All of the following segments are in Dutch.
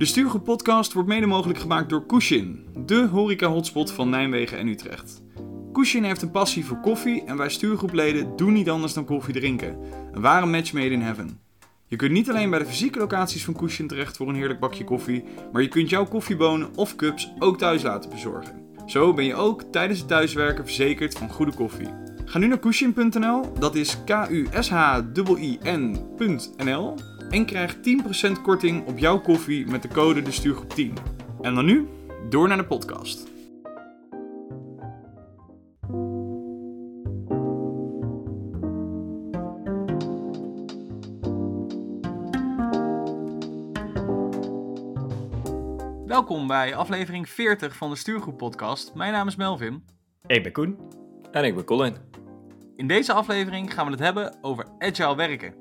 De Stuurgroep podcast wordt mede mogelijk gemaakt door Kushin, de horeca-hotspot van Nijmegen en Utrecht. Kushin heeft een passie voor koffie en wij stuurgroepleden doen niet anders dan koffie drinken. Een ware match made in heaven. Je kunt niet alleen bij de fysieke locaties van Kushin terecht voor een heerlijk bakje koffie, maar je kunt jouw koffiebonen of cups ook thuis laten bezorgen. Zo ben je ook tijdens het thuiswerken verzekerd van goede koffie. Ga nu naar kushin.nl, dat is K-U-S-H-I-N.nl en krijg 10% korting op jouw koffie met de code de stuurgroep 10. En dan nu, door naar de podcast. Welkom bij aflevering 40 van de Stuurgroep podcast. Mijn naam is Melvin. Ik ben Koen. En ik ben Colin. In deze aflevering gaan we het hebben over agile werken.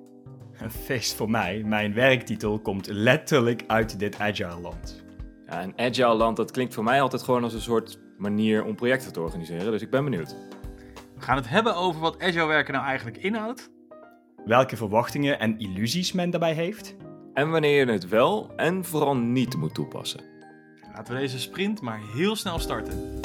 Een feest voor mij. Mijn werktitel komt letterlijk uit dit agile land. Ja, een agile land, dat klinkt voor mij altijd gewoon als een soort manier om projecten te organiseren. Dus ik ben benieuwd. We gaan het hebben over wat agile werken nou eigenlijk inhoudt. Welke verwachtingen en illusies men daarbij heeft. En wanneer je het wel en vooral niet moet toepassen. Laten we deze sprint maar heel snel starten.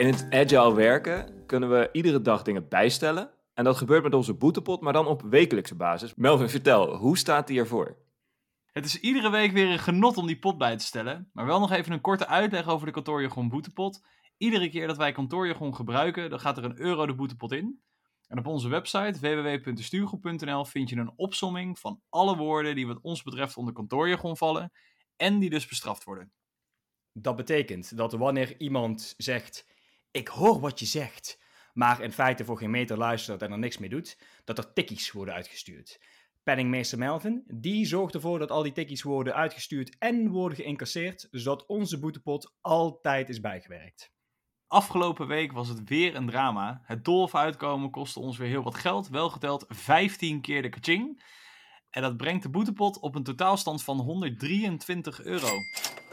In het agile werken kunnen we iedere dag dingen bijstellen. En dat gebeurt met onze boetepot, maar dan op wekelijkse basis. Melvin, vertel, hoe staat die ervoor? Het is iedere week weer een genot om die pot bij te stellen. Maar wel nog even een korte uitleg over de kantoorjargon boetepot. Iedere keer dat wij kantoorjargon gebruiken, dan gaat er een euro de boetepot in. En op onze website www.stuurgroep.nl vind je een opsomming van alle woorden die wat ons betreft onder kantoorjargon vallen en die dus bestraft worden. Dat betekent dat wanneer iemand zegt: Ik hoor wat je zegt, maar in feite voor geen meter luistert en er niks mee doet, dat er tikkies worden uitgestuurd. Penningmeester Melvin, die zorgt ervoor dat al die tikkies worden uitgestuurd en worden geïncasseerd, zodat onze boetepot altijd is bijgewerkt. Afgelopen week was het weer een drama. Het dolf uitkomen kostte ons weer heel wat geld, wel geteld 15 keer de kaching. En dat brengt de boetepot op een totaalstand van 123 euro.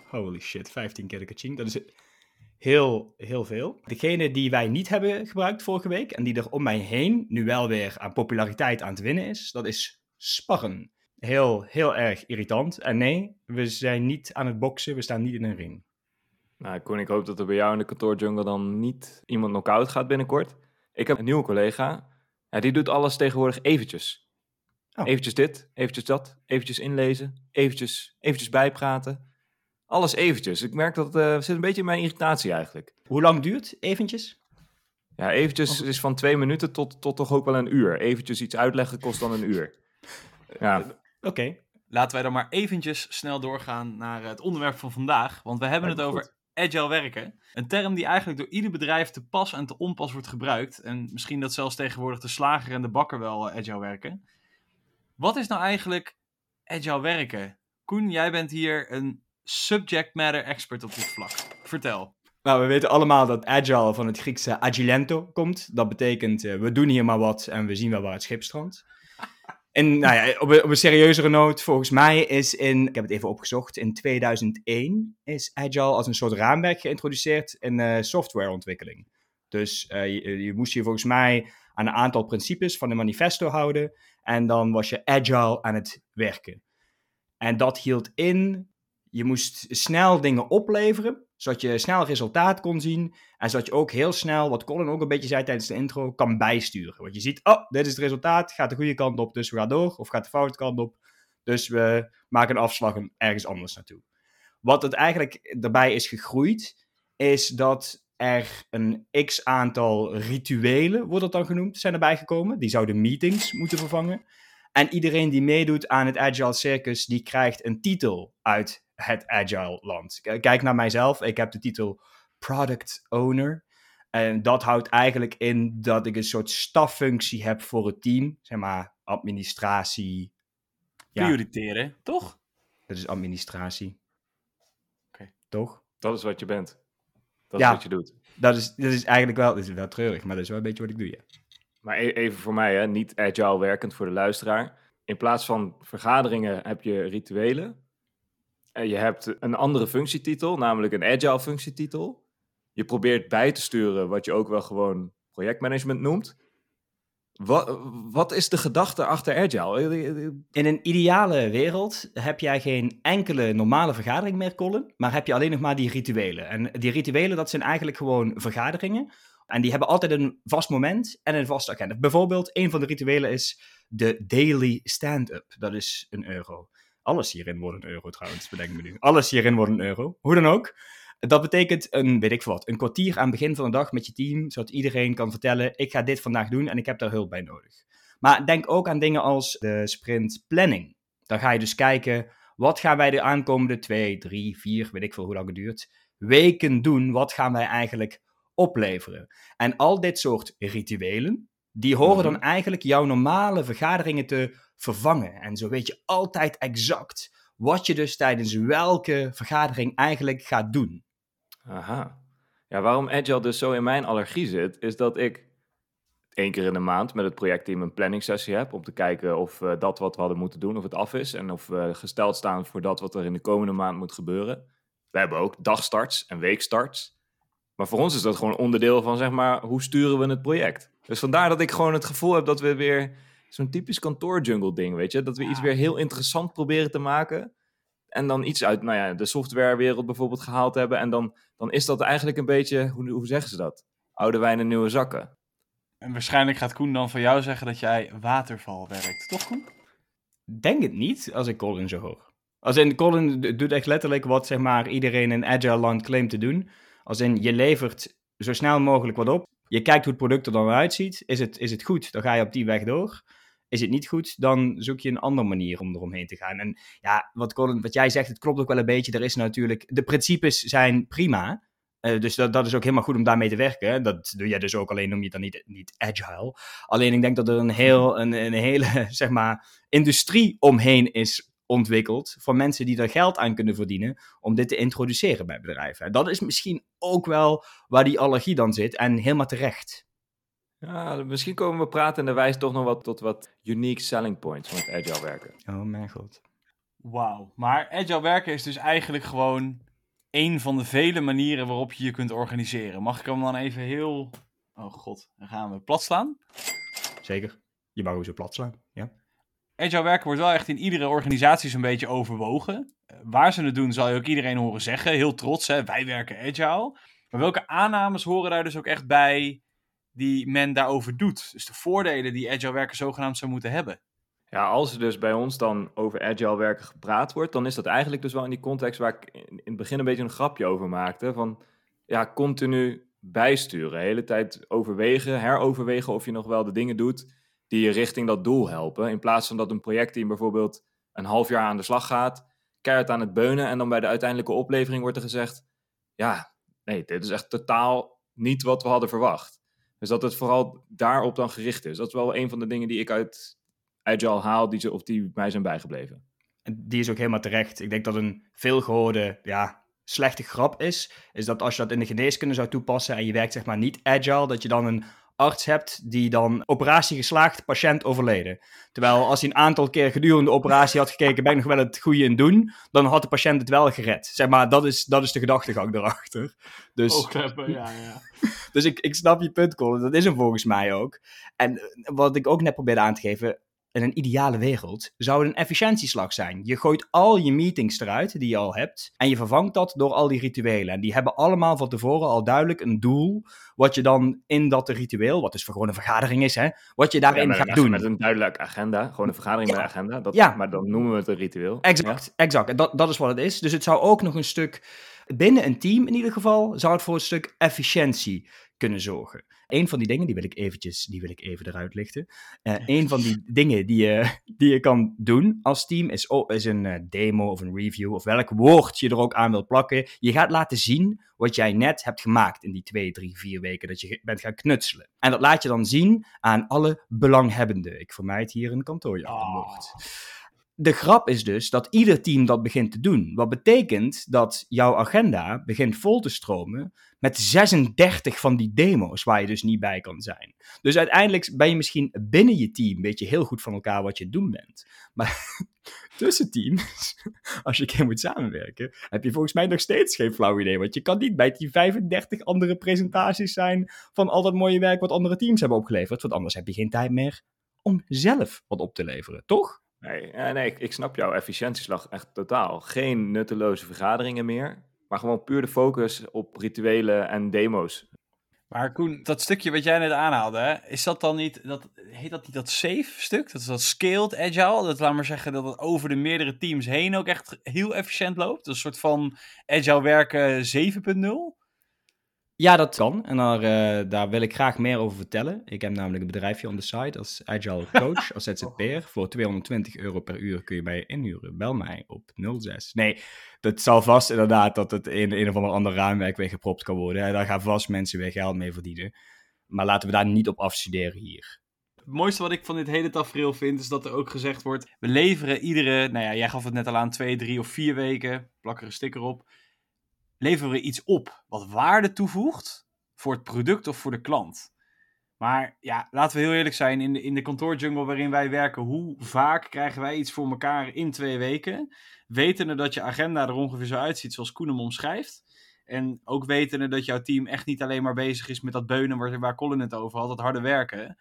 Holy shit, 15 keer de kaching. Dat is heel, heel veel. Degene die wij niet hebben gebruikt vorige week en die er om mij heen nu wel weer aan populariteit aan het winnen is, dat is sparren. Heel, heel erg irritant. En nee, we zijn niet aan het boksen, we staan niet in een ring. Nou, Koen, ik hoop dat er bij jou in de kantoorjungle dan niet iemand knock-out gaat binnenkort. Ik heb een nieuwe collega. Ja, die doet alles tegenwoordig eventjes. Oh. Eventjes dit, eventjes dat, eventjes inlezen, eventjes, eventjes bijpraten. Alles eventjes. Ik merk dat het zit een beetje in mijn irritatie eigenlijk. Hoe lang duurt eventjes? Ja, eventjes is van twee minuten tot, tot toch ook wel een uur. Eventjes iets uitleggen kost dan een uur. Ja, Oké. Laten wij dan maar eventjes snel doorgaan naar het onderwerp van vandaag. Want we hebben het Lijkt over agile werken. Een term die eigenlijk door ieder bedrijf te pas en te onpas wordt gebruikt. En misschien dat zelfs tegenwoordig de slager en de bakker wel eh, agile werken. Wat is nou eigenlijk agile werken? Koen, jij bent hier een subject matter expert op dit vlak. Vertel. Nou, we weten allemaal dat agile van het Griekse agilento komt. Dat betekent, eh, we doen hier maar wat en we zien wel waar het schip strandt. En nou ja, op, een, op een serieuzere noot, volgens mij is in, ik heb het even opgezocht, in 2001 is agile als een soort raamwerk geïntroduceerd in eh, softwareontwikkeling. Dus eh, je, je moest je volgens mij aan een aantal principes van de manifesto houden en dan was je agile aan het werken. En dat hield in, je moest snel dingen opleveren, zodat je snel resultaat kon zien. En zodat je ook heel snel, wat Colin ook een beetje zei tijdens de intro, kan bijsturen. Want je ziet, oh, dit is het resultaat, gaat de goede kant op, dus we gaan door. Of gaat de foute kant op, dus we maken een afslag en ergens anders naartoe. Wat het eigenlijk daarbij is gegroeid, is dat er een x aantal rituelen, wordt het dan genoemd, zijn erbij gekomen. Die zouden meetings moeten vervangen. En iedereen die meedoet aan het Agile Circus, die krijgt een titel uit het Agile land. Kijk naar mijzelf, ik heb de titel Product Owner. En dat houdt eigenlijk in dat ik een soort staffunctie heb voor het team. Zeg maar administratie. Ja, Prioriteren, toch? dat is administratie. Oké. Toch? dat is wat je bent. Dat Ja. is wat je doet. Dat is, dat is eigenlijk wel, dat is wel treurig, maar dat is wel een beetje wat ik doe, ja. Maar e- even voor mij, hè, niet agile werkend voor de luisteraar. In plaats van vergaderingen heb je rituelen. En je hebt een andere functietitel, namelijk een agile functietitel. Je probeert bij te sturen wat je ook wel gewoon projectmanagement noemt. Wat, wat is de gedachte achter Agile? In een ideale wereld heb jij geen enkele normale vergadering meer, Colin, maar heb je alleen nog maar die rituelen. En die rituelen, dat zijn eigenlijk gewoon vergaderingen. En die hebben altijd een vast moment en een vaste agenda. Bijvoorbeeld, een van de rituelen is de daily stand-up. Dat is een euro. Alles hierin wordt een euro trouwens, bedenk me nu. Alles hierin wordt een euro. Hoe dan ook. Dat betekent een, weet ik wat, een kwartier aan het begin van de dag met je team, zodat iedereen kan vertellen, ik ga dit vandaag doen en ik heb daar hulp bij nodig. Maar denk ook aan dingen als de sprint planning. Dan ga je dus kijken, wat gaan wij de aankomende twee, drie, vier, weet ik veel hoe lang het duurt, weken doen? Wat gaan wij eigenlijk opleveren? En al dit soort rituelen, die horen dan mhm. eigenlijk jouw normale vergaderingen te vervangen. En zo weet je altijd exact wat je dus tijdens welke vergadering eigenlijk gaat doen. Aha. Ja, waarom Agile dus zo in mijn allergie zit, is dat ik één keer in de maand met het projectteam een planning sessie heb om te kijken of uh, dat wat we hadden moeten doen, of het af is en of we gesteld staan voor dat wat er in de komende maand moet gebeuren. We hebben ook dagstarts en weekstarts. Maar voor ons is dat gewoon onderdeel van, zeg maar, hoe sturen we het project. Dus vandaar dat ik gewoon het gevoel heb dat we weer zo'n typisch kantoorjungle ding, weet je. Dat we iets weer heel interessant proberen te maken. En dan iets uit nou ja, de softwarewereld bijvoorbeeld gehaald hebben. En dan, dan is dat eigenlijk een beetje, hoe, hoe zeggen ze dat? Oude wijn in nieuwe zakken. En waarschijnlijk gaat Koen dan van jou zeggen dat jij waterval werkt, toch Koen? Denk het niet, als ik Colin zo hoor. Als in, Colin doet echt letterlijk wat zeg maar, iedereen in Agile land claimt te doen. Als in, je levert zo snel mogelijk wat op. Je kijkt hoe het product er dan uitziet. Is het, is het goed, dan ga je op die weg door. Is het niet goed, dan zoek je een andere manier om eromheen te gaan. En ja, wat, Colin, wat jij zegt, het klopt ook wel een beetje. Er is natuurlijk, de principes zijn prima. Uh, dus dat, dat is ook helemaal goed om daarmee te werken. Dat doe jij dus ook, alleen noem je dan niet, niet agile. Alleen ik denk dat er een, heel, een, een hele zeg maar, industrie omheen is ontwikkeld voor mensen die er geld aan kunnen verdienen om dit te introduceren bij bedrijven. Dat is misschien ook wel waar die allergie dan zit en helemaal terecht. Ja, misschien komen we praten en toch nog wat tot wat unique selling points van het agile werken. Oh mijn god. Wauw. Maar agile werken is dus eigenlijk gewoon een van de vele manieren waarop je je kunt organiseren. Mag ik hem dan even heel... Oh god, dan gaan we plat slaan. Zeker. Je mag ook zo plat slaan, ja. Agile werken wordt wel echt in iedere organisatie zo'n beetje overwogen. Eh, waar ze het doen zal je ook iedereen horen zeggen. Heel trots, hè. wij werken agile. Maar welke aannames horen daar dus ook echt bij die men daarover doet. Dus de voordelen die agile werken zogenaamd zou moeten hebben. Ja, als er dus bij ons dan over agile werken gepraat wordt, dan is dat eigenlijk dus wel in die context waar ik in het begin een beetje een grapje over maakte. Van ja, continu bijsturen, de hele tijd overwegen, heroverwegen of je nog wel de dingen doet die je richting dat doel helpen. In plaats van dat een projectteam bijvoorbeeld een half jaar aan de slag gaat, keihard aan het beunen en dan bij de uiteindelijke oplevering wordt er gezegd, ja, nee, dit is echt totaal niet wat we hadden verwacht. Dus dat het vooral daarop dan gericht is. Dat is wel een van de dingen die ik uit Agile haal, die, ze, of die mij zijn bijgebleven. En die is ook helemaal terecht. Ik denk dat een veelgehoorde, ja, slechte grap is, is dat als je dat in de geneeskunde zou toepassen en je werkt zeg maar niet agile, dat je dan een arts hebt die dan operatie geslaagd, patiënt overleden. Terwijl als hij een aantal keer gedurende de operatie had gekeken, ben ik nog wel het goede in doen, dan had de patiënt het wel gered. Zeg maar, dat is, dat is de gedachtegang erachter. Dus, Oogkleppen, ja, ja. dus ik, ik snap je punt, Colin. Dat is hem volgens mij ook. En wat ik ook net probeerde aan te geven, in een ideale wereld zou het een efficiëntieslag zijn. Je gooit al je meetings eruit die je al hebt en je vervangt dat door al die rituelen. En die hebben allemaal van tevoren al duidelijk een doel wat je dan in dat ritueel, wat dus voor gewoon een vergadering is, hè, wat je daarin gaat doen. Met een duidelijke agenda, gewoon een vergadering met een agenda. Dat, ja. Maar dan noemen we het een ritueel. Exact, exact. En dat, dat is wat het is. Dus het zou ook nog een stuk, binnen een team in ieder geval, zou het voor een stuk efficiëntie kunnen zorgen. Een van die dingen, die wil ik eventjes, die wil ik even eruit lichten. Uh, een van die dingen die je, die je kan doen als team is, oh, is een uh, demo of een review of welk woord je er ook aan wilt plakken. Je gaat laten zien wat jij net hebt gemaakt in die twee, drie, vier weken dat je bent gaan knutselen. En dat laat je dan zien aan alle belanghebbenden. Ik vermijd hier een kantoorjargonwoord. Oh. De grap is dus dat ieder team dat begint te doen. Wat betekent dat jouw agenda begint vol te stromen met 36 van die demo's waar je dus niet bij kan zijn. Dus uiteindelijk ben je misschien binnen je team, weet je heel goed van elkaar wat je doen bent. Maar tussen teams, als je een keer moet samenwerken, heb je volgens mij nog steeds geen flauw idee. Want je kan niet bij die 35 andere presentaties zijn van al dat mooie werk wat andere teams hebben opgeleverd. Want anders heb je geen tijd meer om zelf wat op te leveren, toch? Nee, nee ik, ik snap jouw efficiëntieslag echt totaal. Geen nutteloze vergaderingen meer, maar gewoon puur de focus op rituelen en demo's. Maar Koen, dat stukje wat jij net aanhaalde, is dat dan niet, dat, heet dat niet dat safe stuk? Dat is dat scaled agile? Dat laat maar zeggen dat het over de meerdere teams heen ook echt heel efficiënt loopt? Een soort van agile werken 7.0? Ja, dat kan. En daar, uh, daar wil ik graag meer over vertellen. Ik heb namelijk een bedrijfje on the side als Agile Coach, als ZZP'er. Voor 220 euro per uur kun je mij inhuren. Bel mij op 06. Nee, dat zal vast inderdaad dat het in een of ander ander raamwerk weer gepropt kan worden. Daar gaan vast mensen weer geld mee verdienen. Maar laten we daar niet op afstuderen hier. Het mooiste wat ik van dit hele tafereel vind, is dat er ook gezegd wordt: we leveren iedere, nou ja, jij gaf het net al aan, twee, drie of vier weken, plak er een sticker op leveren we iets op wat waarde toevoegt voor het product of voor de klant. Maar ja, laten we heel eerlijk zijn, in de, in de kantoorjungle waarin wij werken, hoe vaak krijgen wij iets voor elkaar in twee weken? Wetende dat je agenda er ongeveer zo uitziet zoals Koen hem omschrijft. En ook wetende dat jouw team echt niet alleen maar bezig is met dat beunen waar, waar Colin het over had, dat harde werken.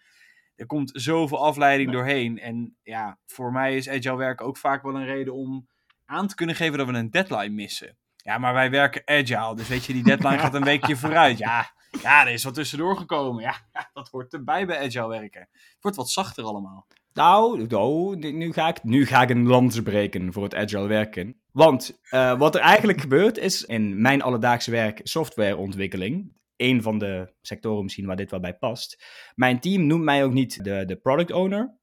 Er komt zoveel afleiding doorheen. En ja, voor mij is agile werken ook vaak wel een reden om aan te kunnen geven dat we een deadline missen. Ja, maar wij werken agile, dus weet je, die deadline gaat een weekje vooruit. Ja, ja, er is wat tussendoor gekomen. Ja, dat hoort erbij bij agile werken. Het wordt wat zachter allemaal. Nou, oh, nu, ga ik, nu ga ik een lans breken voor het agile werken. Want uh, wat er eigenlijk gebeurt is in mijn alledaagse werk softwareontwikkeling. Een van de sectoren misschien waar dit wel bij past. Mijn team noemt mij ook niet de, de product owner,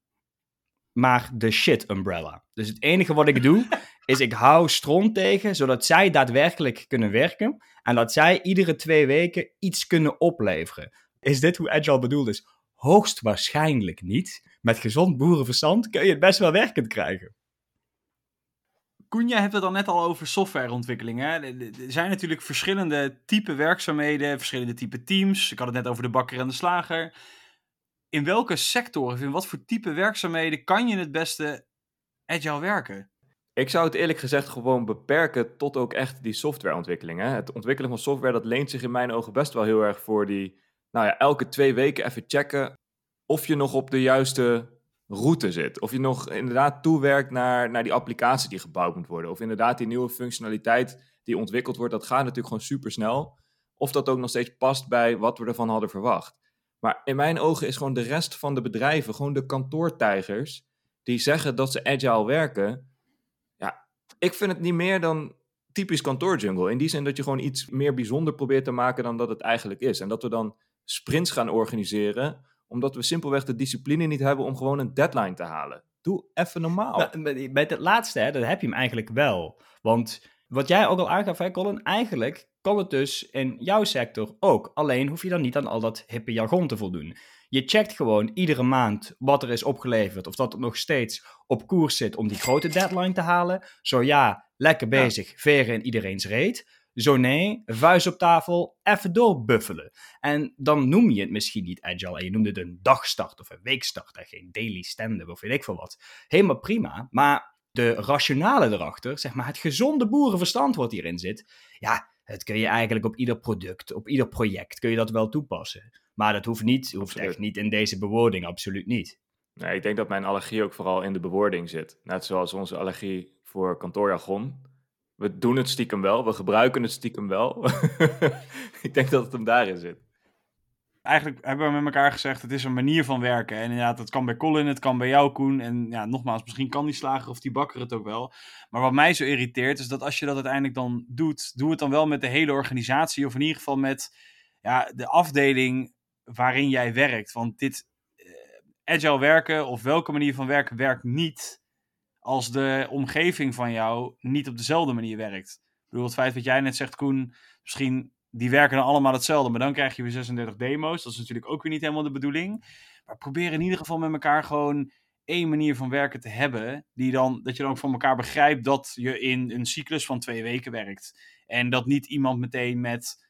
maar de shit umbrella. Dus het enige wat ik doe is ik hou stront tegen, zodat zij daadwerkelijk kunnen werken en dat zij iedere twee weken iets kunnen opleveren. Is dit hoe Agile bedoeld is? Hoogstwaarschijnlijk niet. Met gezond boerenverstand kun je het best wel werkend krijgen. Koen, jij hebt het al net al over softwareontwikkeling. Hè? Er zijn natuurlijk verschillende type werkzaamheden, verschillende type teams. Ik had het net over de bakker en de slager. In welke sector of in wat voor type werkzaamheden kan je het beste agile werken? Ik zou het eerlijk gezegd gewoon beperken tot ook echt die softwareontwikkeling. Hè? Het ontwikkelen van software dat leent zich in mijn ogen best wel heel erg voor die, nou ja, elke twee weken even checken of je nog op de juiste route zit. Of je nog inderdaad toewerkt naar, naar die applicatie die gebouwd moet worden. Of inderdaad die nieuwe functionaliteit die ontwikkeld wordt, dat gaat natuurlijk gewoon super snel. Of dat ook nog steeds past bij wat we ervan hadden verwacht. Maar in mijn ogen is gewoon de rest van de bedrijven, gewoon de kantoortijgers, die zeggen dat ze agile werken, ik vind het niet meer dan typisch kantoorjungle. In die zin dat je gewoon iets meer bijzonder probeert te maken dan dat het eigenlijk is. En dat we dan sprints gaan organiseren, omdat we simpelweg de discipline niet hebben om gewoon een deadline te halen. Doe even normaal. Nou, bij het laatste, hè, dat heb je hem eigenlijk wel. Want wat jij ook al aangaf, hè, Colin, eigenlijk kan het dus in jouw sector ook. Alleen hoef je dan niet aan al dat hippe jargon te voldoen. Je checkt gewoon iedere maand wat er is opgeleverd. Of dat het nog steeds op koers zit om die grote deadline te halen. Zo ja, lekker bezig, ja. veren in iedereen's reet. Zo nee, vuist op tafel, even doorbuffelen. En dan noem je het misschien niet agile en je noemde het een dagstart of een weekstart en geen daily stand-up of weet ik veel wat. Helemaal prima, maar de rationale erachter, zeg maar het gezonde boerenverstand wat hierin zit, ja, het kun je eigenlijk op ieder product, op ieder project kun je dat wel toepassen. Maar dat hoeft niet, hoeft echt niet in deze bewoording, absoluut niet. Nee, ik denk dat mijn allergie ook vooral in de bewoording zit. Net zoals onze allergie voor kantoorjargon. We doen het stiekem wel, we gebruiken het stiekem wel. ik denk dat het hem daarin zit. Eigenlijk hebben we met elkaar gezegd, het is een manier van werken. En inderdaad, het kan bij Colin, het kan bij jou, Koen. En ja, nogmaals, misschien kan die slager of die bakker het ook wel. Maar wat mij zo irriteert, is dat als je dat uiteindelijk dan doet, doe het dan wel met de hele organisatie. Of in ieder geval met ja, de afdeling waarin jij werkt. Want dit uh, agile werken of welke manier van werken werkt niet als de omgeving van jou niet op dezelfde manier werkt. Ik bedoel, het feit wat jij net zegt, Koen, misschien die werken dan allemaal hetzelfde, maar dan krijg je weer 36 demo's. Dat is natuurlijk ook weer niet helemaal de bedoeling. Maar probeer in ieder geval met elkaar gewoon één manier van werken te hebben, die dan, dat je dan ook van elkaar begrijpt dat je in een cyclus van twee weken werkt. En dat niet iemand meteen met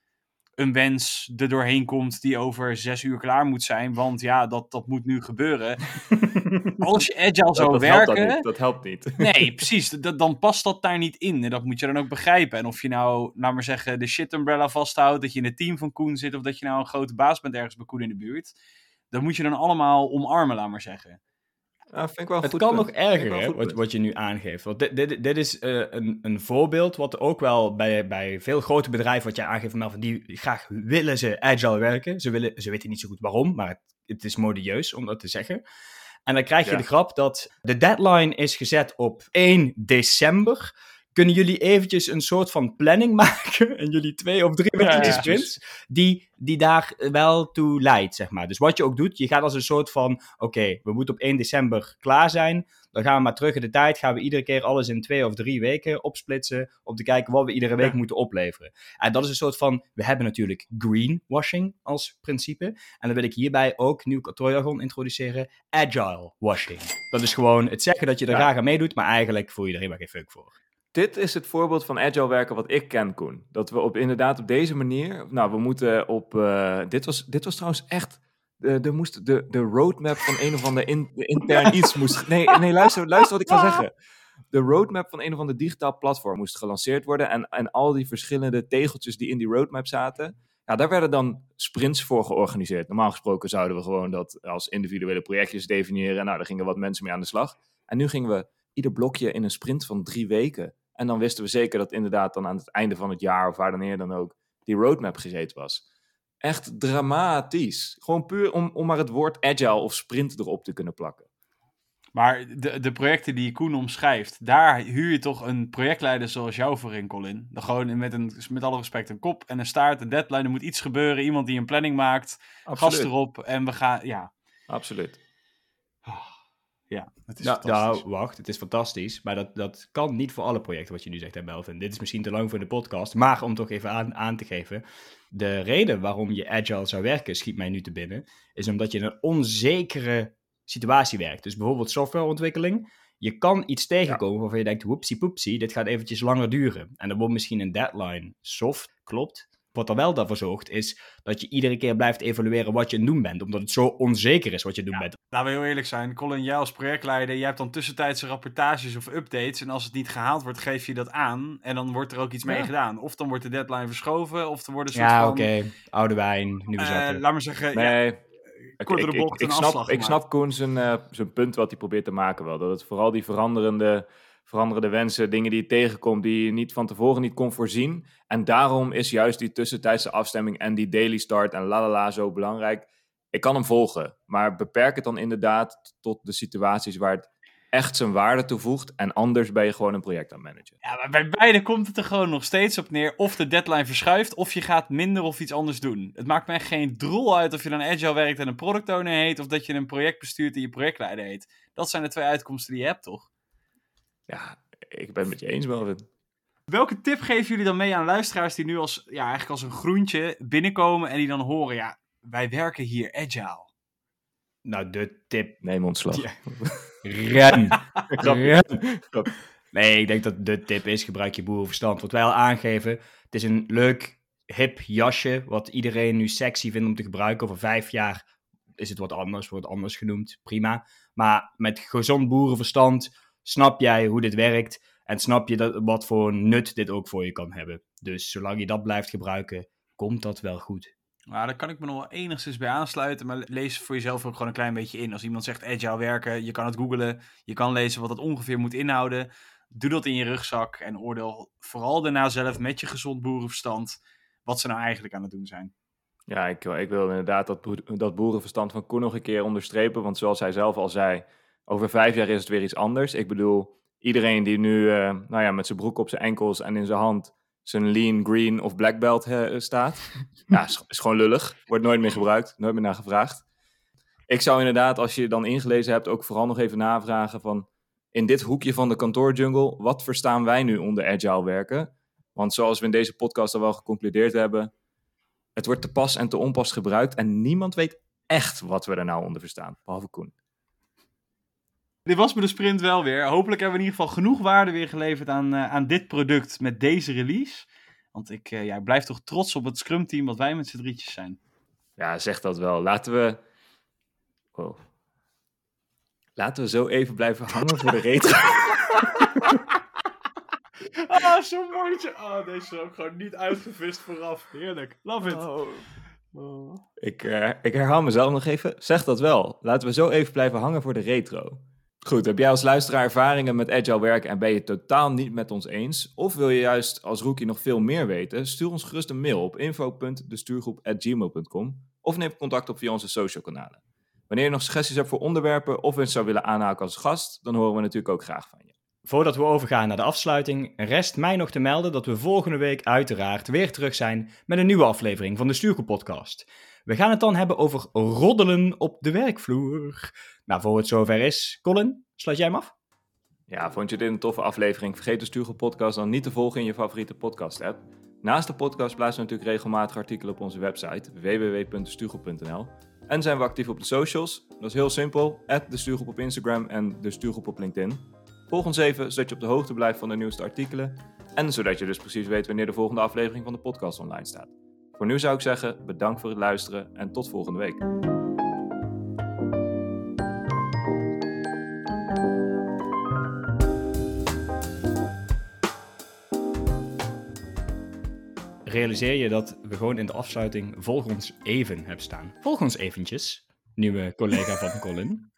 een wens er doorheen komt die over zes uur klaar moet zijn. Want ja, dat, dat moet nu gebeuren. Als je agile zou dat, dat helpt werken. dat, niet. dat helpt niet. Nee, precies. Dat, dan past dat daar niet in. En dat moet je dan ook begrijpen. En of je nou, laat maar zeggen, de shit umbrella vasthoudt. Dat je in het team van Koen zit. Of dat je nou een grote baas bent ergens bij Koen in de buurt. Dat moet je dan allemaal omarmen, laat maar zeggen. Ja, vind ik wel Het goed kan punt. nog erger, hè, wat, wat je nu aangeeft. Want dit, dit, dit is eh, een, een voorbeeld wat ook wel bij, bij veel grote bedrijven, wat je aangeeft, Melvin, die graag willen ze agile werken. Ze, willen, ze weten niet zo goed waarom, maar het, het is modieus om dat te zeggen. En dan krijg je Ja. de grap dat de deadline is gezet op 1 december. Kunnen jullie eventjes een soort van planning maken in jullie twee of drie weken ja. sprints, die, die daar wel toe leidt, zeg maar. Dus wat je ook doet, je gaat als een soort van, oké, we moeten op 1 december klaar zijn. Dan gaan we maar terug in de tijd, gaan we iedere keer alles in twee of drie weken opsplitsen, om te kijken wat we iedere week Ja. moeten opleveren. En dat is een soort van, we hebben natuurlijk greenwashing als principe. En dan wil ik hierbij ook nieuw kantoorjargon introduceren, agile washing. Dat is gewoon het zeggen dat je er graag aan meedoet, maar eigenlijk voel je er helemaal geen fuck voor. Dit is het voorbeeld van agile werken wat ik ken, Koen. Dat we op, inderdaad op deze manier... Nou, we moeten op... eh, dit, was, dit was trouwens echt... eh, er moest de, de roadmap van een of ander in, de intern iets moest... Nee, nee luister, luister wat ik ga zeggen. De roadmap van een of ander digitaal platform moest gelanceerd worden. En, en al die verschillende tegeltjes die in die roadmap zaten... Ja, daar werden dan sprints voor georganiseerd. Normaal gesproken zouden we gewoon dat als individuele projectjes definiëren. Nou, daar gingen wat mensen mee aan de slag. En nu gingen we ieder blokje in een sprint van drie weken. En dan wisten we zeker dat inderdaad dan aan het einde van het jaar of waar dan eer dan ook die roadmap gereed was. Echt dramatisch. Gewoon puur om, om maar het woord agile of sprint erop te kunnen plakken. Maar de, de projecten die Koen omschrijft, daar huur je toch een projectleider zoals jou voor in, Colin. Dan gewoon met, een, met alle respect een kop en een staart, een deadline. Er moet iets gebeuren, iemand die een planning maakt, gast erop en we gaan, ja. Absoluut. Ja, het is Nou, fantastisch. nou, wacht, het is fantastisch. Maar dat, dat kan niet voor alle projecten wat je nu zegt, hè, Melvin. Dit is misschien te lang voor de podcast. Maar om toch even aan, aan te geven. De reden waarom je agile zou werken, schiet mij nu te binnen. Is omdat je in een onzekere situatie werkt. Dus bijvoorbeeld softwareontwikkeling. Je kan iets tegenkomen waarvan je denkt, whoopsie poepsie, dit gaat eventjes langer duren. En dan wordt misschien een deadline soft, klopt. Wat er wel daarvoor zorgt, is dat je iedere keer blijft evalueren wat je aan het doen bent. Omdat het zo onzeker is wat je aan het doen bent. Laten we heel eerlijk zijn, Colin, jij als projectleider, jij hebt dan tussentijdse rapportages of updates. En als het niet gehaald wordt, geef je dat aan. En dan wordt er ook iets mee Ja. gedaan. Of dan wordt de deadline verschoven, of er worden soort Ja, van... oké. Oude wijn, nieuwe eh, zakken. laat maar zeggen, ja, Nee, ik, kortere ik, ik, bocht ik snap, ik snap Koen zijn, eh, zijn punt wat hij probeert te maken wel. Dat het vooral die veranderende, veranderende wensen, dingen die je tegenkomt, die je niet van tevoren niet kon voorzien. En daarom is juist die tussentijdse afstemming en die daily start en lalala zo belangrijk. Ik kan hem volgen, maar beperk het dan inderdaad tot de situaties waar het echt zijn waarde toevoegt. En anders ben je gewoon een project aan managen. Ja, maar bij beide komt het er gewoon nog steeds op neer. Of de deadline verschuift, of je gaat minder of iets anders doen. Het maakt mij geen drol uit of je dan agile werkt en een product owner heet, of dat je een project bestuurt en je projectleider heet. Dat zijn de twee uitkomsten die je hebt, toch? Ja, ik ben het met je eens, Melvin. Welke tip geven jullie dan mee aan luisteraars die nu als, ja, eigenlijk als een groentje binnenkomen en die dan horen, ja, wij werken hier agile. Nou, de tip. Neem ontslag. Ja. Ren. Ren. Nee, ik denk dat de tip is, gebruik je boerenverstand. Wat wij al aangeven, het is een leuk, hip jasje, wat iedereen nu sexy vindt om te gebruiken. Over vijf jaar is het wat anders, wordt anders genoemd, prima. Maar met gezond boerenverstand snap jij hoe dit werkt en snap je dat, wat voor nut dit ook voor je kan hebben. Dus zolang je dat blijft gebruiken, komt dat wel goed. Nou, daar kan ik me nog wel enigszins bij aansluiten, maar lees voor jezelf ook gewoon een klein beetje in. Als iemand zegt agile werken, je kan het googlen, je kan lezen wat het ongeveer moet inhouden. Doe dat in je rugzak en oordeel vooral daarna zelf met je gezond boerenverstand wat ze nou eigenlijk aan het doen zijn. Ja, ik, ik wil inderdaad dat, dat boerenverstand van Koen nog een keer onderstrepen. Want zoals hij zelf al zei, over vijf jaar is het weer iets anders. Ik bedoel, iedereen die nu eh, nou ja, met zijn broek op zijn enkels en in zijn hand zijn lean, green of black belt eh, staat. ja, is, is gewoon lullig. Wordt nooit meer gebruikt, nooit meer naar gevraagd. Ik zou inderdaad, als je je dan ingelezen hebt, ook vooral nog even navragen van... In dit hoekje van de kantoorjungle, wat verstaan wij nu onder agile werken? Want zoals we in deze podcast al wel geconcludeerd hebben, het wordt te pas en te onpas gebruikt en niemand weet echt wat we er nou onder verstaan, behalve Koen. Dit was me de sprint wel weer. Hopelijk hebben we in ieder geval genoeg waarde weer geleverd aan, uh, aan dit product met deze release. Want ik, uh, ja, ik blijf toch trots op het Scrum team wat wij met z'n drietjes zijn. Ja, zeg dat wel. Laten we... Oh. Laten we zo even blijven hangen voor de retro. ah, zo'n mooitje. Ah, deze is ook gewoon niet uitgevist vooraf. Heerlijk. Love it. Oh. Oh. Ik, uh, ik herhaal mezelf nog even. Zeg dat wel. Laten we zo even blijven hangen voor de retro. Goed, heb jij als luisteraar ervaringen met agile werken en ben je het totaal niet met ons eens? Of wil je juist als rookie nog veel meer weten? Stuur ons gerust een mail op info.destuurgroep.gmail.com of neem contact op via onze social kanalen. Wanneer je nog suggesties hebt voor onderwerpen of eens zou willen aanhaken als gast, dan horen we natuurlijk ook graag van je. Voordat we overgaan naar de afsluiting, rest mij nog te melden dat we volgende week uiteraard weer terug zijn met een nieuwe aflevering van de Stuurgroep Podcast. We gaan het dan hebben over roddelen op de werkvloer. Nou, voor het zover is, Colin, sluit jij hem af? Ja, vond je dit een toffe aflevering? Vergeet de Stuurgroep Podcast dan niet te volgen in je favoriete podcast-app. Naast de podcast plaatsen we natuurlijk regelmatig artikelen op onze website www.destuurgroep.nl. En zijn we actief op de socials. Dat is heel simpel. de Stuurgroep op Instagram en de Stuurgroep op LinkedIn. Volg ons even, zodat je op de hoogte blijft van de nieuwste artikelen. En zodat je dus precies weet wanneer de volgende aflevering van de podcast online staat. Voor nu zou ik zeggen, bedankt voor het luisteren en tot volgende week. realiseer je dat we gewoon in de afsluiting volg ons even hebben staan. Volg ons eventjes, nieuwe collega van Colin.